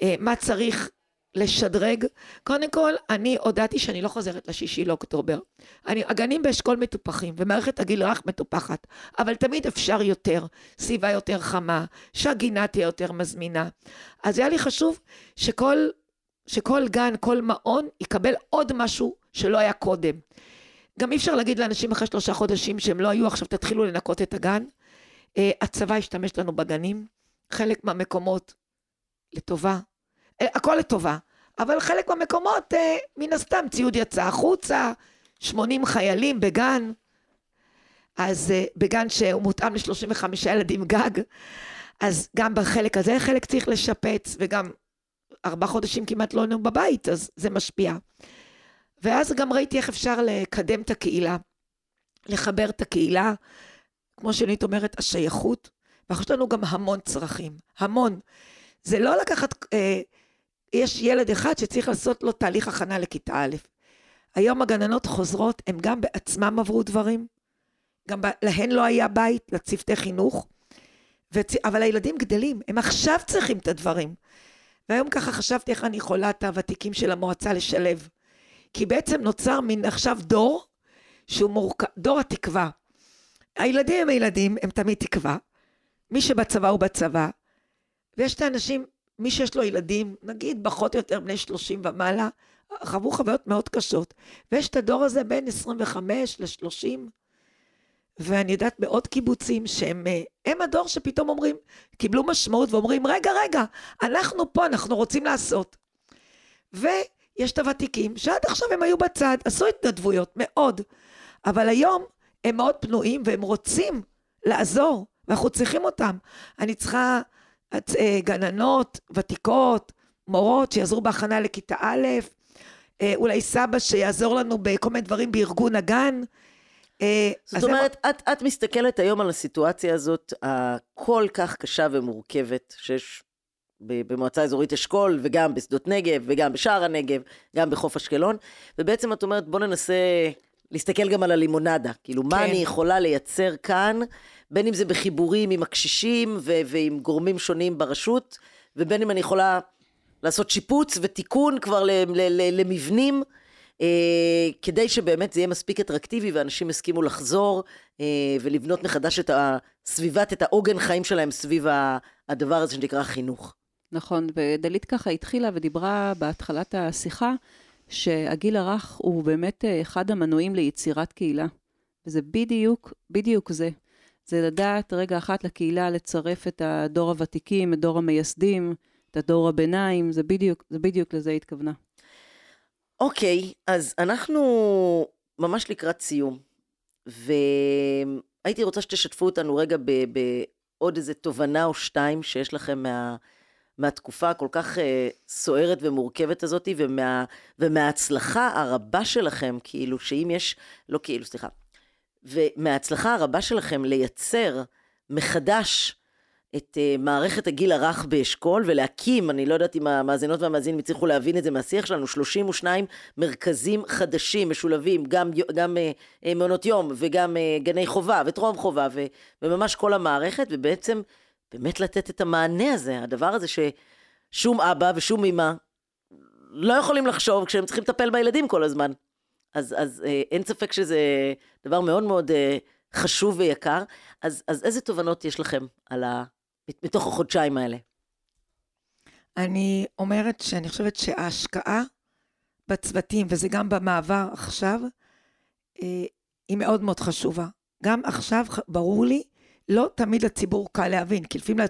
אה, מה צריך לשדרג. קודם כל, אני הודעתי שאני לא חוזרת לשישי לאוקטובר. אני, הגנים באשכול מטופחים, ומערכת הגיל הרך מטופחת, אבל תמיד אפשר יותר, סביבה יותר חמה, שהגינה תהיה יותר מזמינה. אז היה לי חשוב שכל, שכל גן, כל מעון, יקבל עוד משהו שלא היה קודם. גם אי אפשר להגיד לאנשים אחרי שלושה חודשים שהם לא היו, עכשיו תתחילו לנקות את הגן. Uh, הצבא השתמש לנו בגנים, חלק מהמקומות לטובה, uh, הכל לטובה, אבל חלק מהמקומות, uh, מן הסתם, ציוד יצא החוצה, 80 חיילים בגן, אז uh, בגן שהוא מותאם ל-35 ילדים גג, אז גם בחלק הזה חלק צריך לשפץ, וגם ארבעה חודשים כמעט לא היינו בבית, אז זה משפיע. ואז גם ראיתי איך אפשר לקדם את הקהילה, לחבר את הקהילה, כמו שנית אומרת, השייכות, ויש לנו גם המון צרכים, המון. זה לא לקחת, אה, יש ילד אחד שצריך לעשות לו תהליך הכנה לכיתה א'. היום הגננות חוזרות, הן גם בעצמם עברו דברים, גם ב- להן לא היה בית, לצוותי חינוך, וצ... אבל הילדים גדלים, הם עכשיו צריכים את הדברים. והיום ככה חשבתי איך אני יכולה את הוותיקים של המועצה לשלב. כי בעצם נוצר מין עכשיו דור שהוא מורכב, דור התקווה. הילדים הם הילדים, הם תמיד תקווה. מי שבצבא הוא בצבא. ויש את האנשים, מי שיש לו ילדים, נגיד פחות או יותר בני 30 ומעלה, חוו חוויות מאוד קשות. ויש את הדור הזה בין 25 ל-30, ואני יודעת בעוד קיבוצים שהם אה, הם הדור שפתאום אומרים, קיבלו משמעות ואומרים, רגע, רגע, אנחנו פה, אנחנו רוצים לעשות. ויש את הוותיקים, שעד עכשיו הם היו בצד, עשו התנדבויות, מאוד. אבל היום הם מאוד פנויים והם רוצים לעזור, ואנחנו צריכים אותם. אני צריכה אה, גננות, ותיקות, מורות שיעזרו בהכנה לכיתה א', אה, אולי סבא שיעזור לנו בכל מיני דברים בארגון הגן. אה, זאת אז הם- אומרת, את, את מסתכלת היום על הסיטואציה הזאת הכל כך קשה ומורכבת שיש במועצה אזורית אשכול, וגם בשדות נגב, וגם בשער הנגב, גם בחוף אשקלון, ובעצם את אומרת, בוא ננסה להסתכל גם על הלימונדה. כאילו, מה כן. אני יכולה לייצר כאן, בין אם זה בחיבורים עם הקשישים ו- ועם גורמים שונים ברשות, ובין אם אני יכולה לעשות שיפוץ ותיקון כבר ל- ל- ל- למבנים. אה, כדי שבאמת זה יהיה מספיק אטרקטיבי ואנשים יסכימו לחזור אה, ולבנות מחדש את הסביבת, את העוגן חיים שלהם סביב הדבר הזה שנקרא חינוך. נכון, ודלית ככה התחילה ודיברה בהתחלת השיחה, שהגיל הרך הוא באמת אה, אחד המנועים ליצירת קהילה. וזה בדיוק, בדיוק זה. זה לדעת רגע אחת לקהילה לצרף את הדור הוותיקים, את דור המייסדים, את הדור הביניים, זה בדיוק, זה בדיוק לזה התכוונה. אוקיי, אז אנחנו ממש לקראת סיום, והייתי רוצה שתשתפו אותנו רגע בעוד איזה תובנה או שתיים שיש לכם מה, מהתקופה הכל כך אה, סוערת ומורכבת הזאת, ומה, ומההצלחה הרבה שלכם, כאילו שאם יש, לא כאילו, סליחה, ומההצלחה הרבה שלכם לייצר מחדש את uh, מערכת הגיל הרך באשכול ולהקים, אני לא יודעת אם המאזינות והמאזינים הצליחו להבין את זה מהשיח שלנו, 32 מרכזים חדשים, משולבים, גם, גם uh, uh, מעונות יום וגם uh, גני חובה וטרום חובה ו, וממש כל המערכת, ובעצם באמת לתת את המענה הזה, הדבר הזה ששום אבא ושום אמא לא יכולים לחשוב כשהם צריכים לטפל בילדים כל הזמן. אז, אז אה, אין ספק שזה דבר מאוד מאוד אה, חשוב ויקר. אז, אז איזה תובנות יש לכם על ה... מתוך החודשיים האלה? אני אומרת שאני חושבת שההשקעה בצוותים, וזה גם במעבר עכשיו, אה, היא מאוד מאוד חשובה. גם עכשיו, ברור לי, לא תמיד לציבור קל להבין, כי לפעמים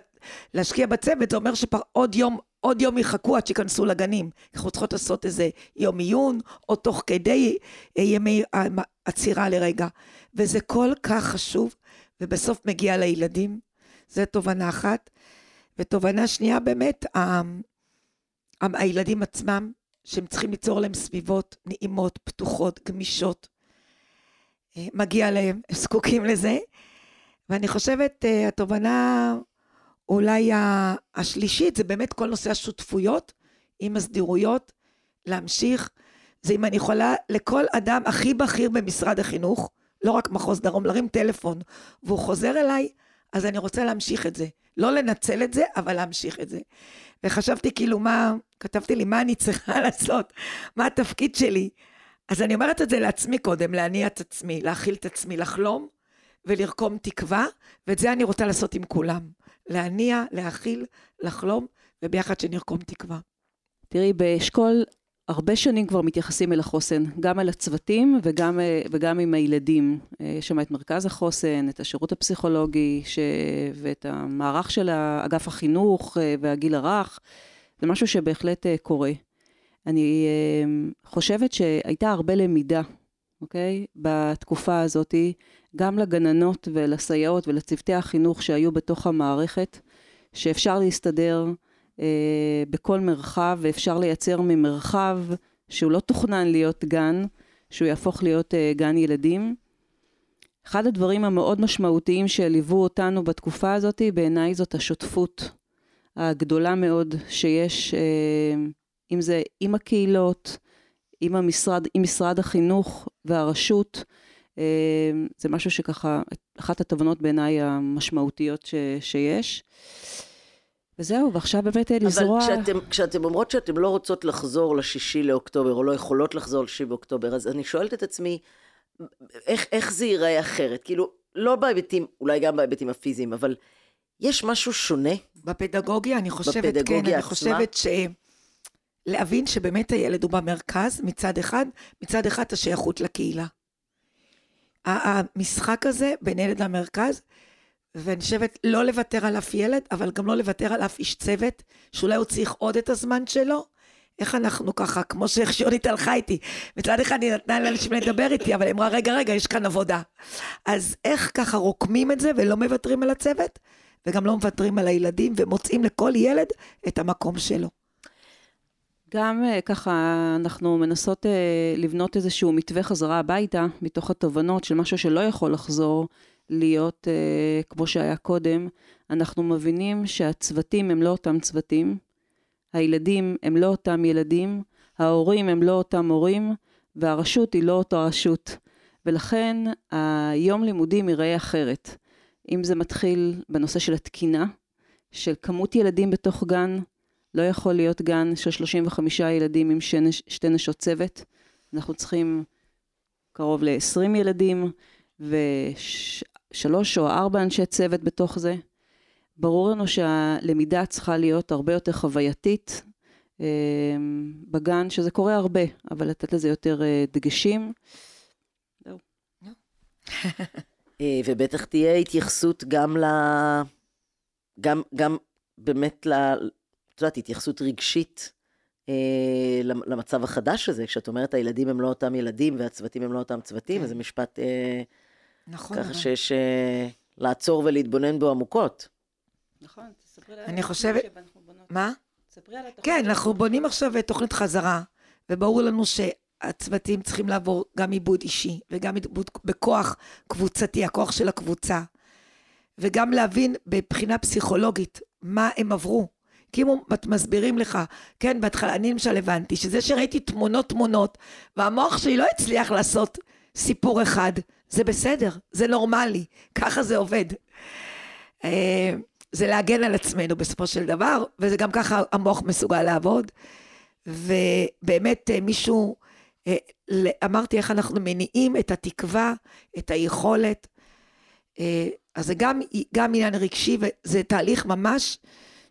להשקיע בצוות זה אומר שעוד יום, עוד יום יחכו עד שייכנסו לגנים. אנחנו צריכות לעשות איזה יום עיון, או תוך כדי אה, ימי עצירה לרגע. וזה כל כך חשוב, ובסוף מגיע לילדים. זו תובנה אחת. ותובנה שנייה, באמת, ה... הילדים עצמם, שהם צריכים ליצור להם סביבות נעימות, פתוחות, גמישות. אה, מגיע להם, הם זקוקים לזה. ואני חושבת, אה, התובנה אולי השלישית, זה באמת כל נושא השותפויות עם הסדירויות, להמשיך. זה אם אני יכולה לכל אדם הכי בכיר במשרד החינוך, לא רק מחוז דרום, להרים טלפון, והוא חוזר אליי, אז אני רוצה להמשיך את זה. לא לנצל את זה, אבל להמשיך את זה. וחשבתי כאילו מה, כתבתי לי מה אני צריכה לעשות, מה התפקיד שלי. אז אני אומרת את זה לעצמי קודם, להניע את עצמי, להכיל את עצמי, לחלום ולרקום תקווה, ואת זה אני רוצה לעשות עם כולם. להניע, להכיל, לחלום, וביחד שנרקום תקווה. תראי, באשכול הרבה שנים כבר מתייחסים אל החוסן, גם אל הצוותים וגם, וגם עם הילדים. יש שם את מרכז החוסן, את השירות הפסיכולוגי ש... ואת המערך של אגף החינוך והגיל הרך. זה משהו שבהחלט קורה. אני חושבת שהייתה הרבה למידה, אוקיי? בתקופה הזאתי, גם לגננות ולסייעות ולצוותי החינוך שהיו בתוך המערכת, שאפשר להסתדר אה, בכל מרחב, ואפשר לייצר ממרחב שהוא לא תוכנן להיות גן, שהוא יהפוך להיות אה, גן ילדים. אחד הדברים המאוד משמעותיים שליוו אותנו בתקופה הזאת, בעיניי זאת השותפות הגדולה מאוד שיש, אה, אם זה עם הקהילות, עם המשרד, עם משרד החינוך והרשות. אה, זה משהו שככה, אחת התובנות בעיניי המשמעותיות ש, שיש. וזהו, ועכשיו באמת לזרוע... אבל כשאתם, כשאתם אומרות שאתם לא רוצות לחזור לשישי לאוקטובר, או לא יכולות לחזור לשישי באוקטובר, אז אני שואלת את עצמי, איך, איך זה ייראה אחרת? כאילו, לא בהיבטים, אולי גם בהיבטים הפיזיים, אבל יש משהו שונה? בפדגוגיה, אני חושבת, בפדגוגיה כן, עצמה? אני חושבת ש... להבין שבאמת הילד הוא במרכז מצד אחד, מצד אחד השייכות לקהילה. המשחק הזה בין ילד למרכז, ואני חושבת לא לוותר על אף ילד, אבל גם לא לוותר על אף איש צוות, שאולי הוא צריך עוד את הזמן שלו. איך אנחנו ככה, כמו שאיך שיונית הלכה איתי, מצד אחד היא נתנה לאנשים לדבר איתי, אבל היא אמרה, רגע, רגע, יש כאן עבודה. אז איך ככה רוקמים את זה ולא מוותרים על הצוות, וגם לא מוותרים על הילדים, ומוצאים לכל ילד את המקום שלו. גם uh, ככה אנחנו מנסות uh, לבנות איזשהו מתווה חזרה הביתה, מתוך התובנות של משהו שלא יכול לחזור להיות uh, כמו שהיה קודם. אנחנו מבינים שהצוותים הם לא אותם צוותים, הילדים הם לא אותם ילדים, ההורים הם לא אותם הורים, והרשות היא לא אותה רשות. ולכן היום לימודים ייראה אחרת. אם זה מתחיל בנושא של התקינה, של כמות ילדים בתוך גן, לא יכול להיות גן של 35 ילדים עם שני, שתי נשות צוות. אנחנו צריכים קרוב ל-20 ילדים ושלוש או ארבע אנשי צוות בתוך זה. ברור לנו שהלמידה צריכה להיות הרבה יותר חווייתית אה, בגן, שזה קורה הרבה, אבל לתת לזה יותר אה, דגשים. זהו. אה, ובטח תהיה התייחסות גם ל... גם, גם באמת ל... את יודעת, התייחסות רגשית אה, למצב החדש הזה, כשאת אומרת הילדים הם לא אותם ילדים והצוותים הם לא אותם צוותים, כן. זה משפט אה, נכון, ככה נכון. שיש אה, לעצור ולהתבונן בו עמוקות. נכון, תספרי על אני חושבת... מה? תספרי על התוכנית. כן, אנחנו בונים עכשיו תוכנית חזרה, וברור לנו שהצוותים צריכים לעבור גם עיבוד אישי, וגם עיבוד בכוח קבוצתי, הכוח של הקבוצה, וגם להבין מבחינה פסיכולוגית מה הם עברו. אם מסבירים לך, כן, בהתחלה, אני למשל הבנתי, שזה שראיתי תמונות תמונות, והמוח שלי לא הצליח לעשות סיפור אחד, זה בסדר, זה נורמלי, ככה זה עובד. אה, זה להגן על עצמנו בסופו של דבר, וזה גם ככה המוח מסוגל לעבוד. ובאמת אה, מישהו, אה, אמרתי איך אנחנו מניעים את התקווה, את היכולת. אז זה גם, גם עניין רגשי, וזה תהליך ממש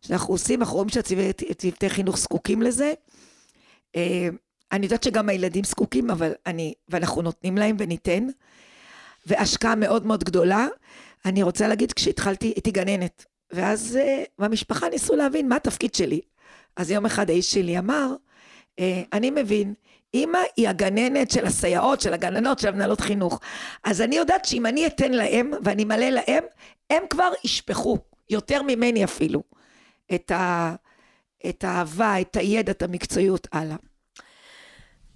שאנחנו עושים, אנחנו רואים שהצוותי חינוך זקוקים לזה. אני יודעת שגם הילדים זקוקים, אבל אני, ואנחנו נותנים להם וניתן. והשקעה מאוד מאוד גדולה. אני רוצה להגיד, כשהתחלתי, הייתי גננת, ואז במשפחה ניסו להבין מה התפקיד שלי. אז יום אחד האיש שלי אמר, אה, אני מבין, אימא היא הגננת של הסייעות, של הגננות, של המנהלות חינוך. אז אני יודעת שאם אני אתן להם, ואני מלא להם, הם כבר ישפכו, יותר ממני אפילו, את, ה, את האהבה, את הידע, את המקצועיות הלאה.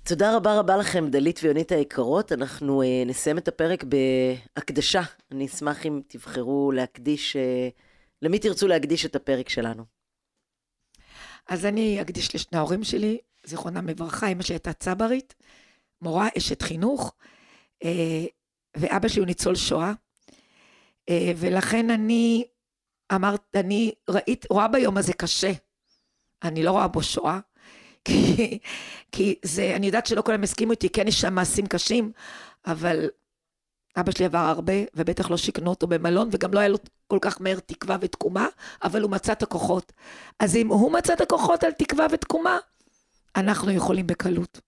תודה רבה רבה לכם, דלית ויונית היקרות. אנחנו uh, נסיים את הפרק בהקדשה. אני אשמח אם תבחרו להקדיש, uh, למי תרצו להקדיש את הפרק שלנו. אז אני אקדיש לשני ההורים שלי, זיכרונם לברכה, אמא שלי הייתה צברית, מורה, אשת חינוך, אה, ואבא שלי הוא ניצול שואה. אה, ולכן אני אמרת, אני ראית, רואה ביום הזה קשה. אני לא רואה בו שואה, כי, כי זה, אני יודעת שלא כולם הסכימו איתי, כן יש שם מעשים קשים, אבל אבא שלי עבר הרבה, ובטח לא שיכנו אותו במלון, וגם לא היה לו כל כך מהר תקווה ותקומה, אבל הוא מצא את הכוחות. אז אם הוא מצא את הכוחות על תקווה ותקומה, אנחנו יכולים בקלות.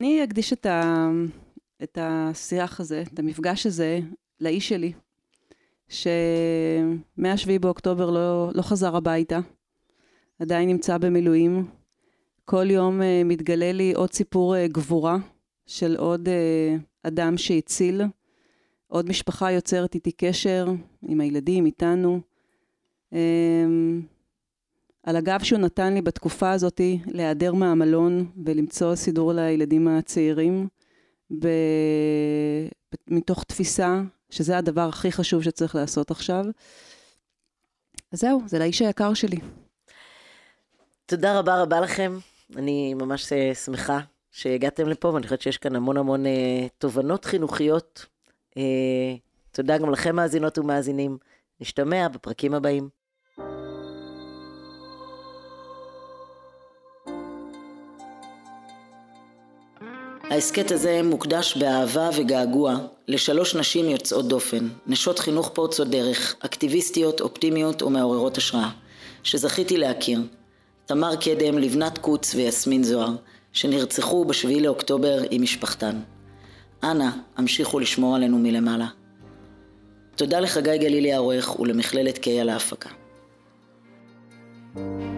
אני אקדיש את, ה... את השיח הזה, את המפגש הזה, לאיש שלי, שמ-7 באוקטובר לא, לא חזר הביתה, עדיין נמצא במילואים. כל יום uh, מתגלה לי עוד סיפור uh, גבורה של עוד uh, אדם שהציל, עוד משפחה יוצרת איתי קשר עם הילדים, איתנו. Um, על הגב שהוא נתן לי בתקופה הזאת להיעדר מהמלון ולמצוא סידור לילדים הצעירים, ב... מתוך תפיסה שזה הדבר הכי חשוב שצריך לעשות עכשיו. זהו, זה לאיש היקר שלי. תודה רבה רבה לכם. אני ממש אה, שמחה שהגעתם לפה, ואני חושבת שיש כאן המון המון אה, תובנות חינוכיות. אה, תודה גם לכם, מאזינות ומאזינים. נשתמע בפרקים הבאים. ההסכת הזה מוקדש באהבה וגעגוע לשלוש נשים יוצאות דופן, נשות חינוך פורצות דרך, אקטיביסטיות, אופטימיות ומעוררות השראה, שזכיתי להכיר. תמר קדם, לבנת קוץ ויסמין זוהר, שנרצחו בשביעי לאוקטובר עם משפחתן. אנא, המשיכו לשמור עלינו מלמעלה. תודה לחגי גלילי העורך ולמכללת קיי על ההפקה. thank you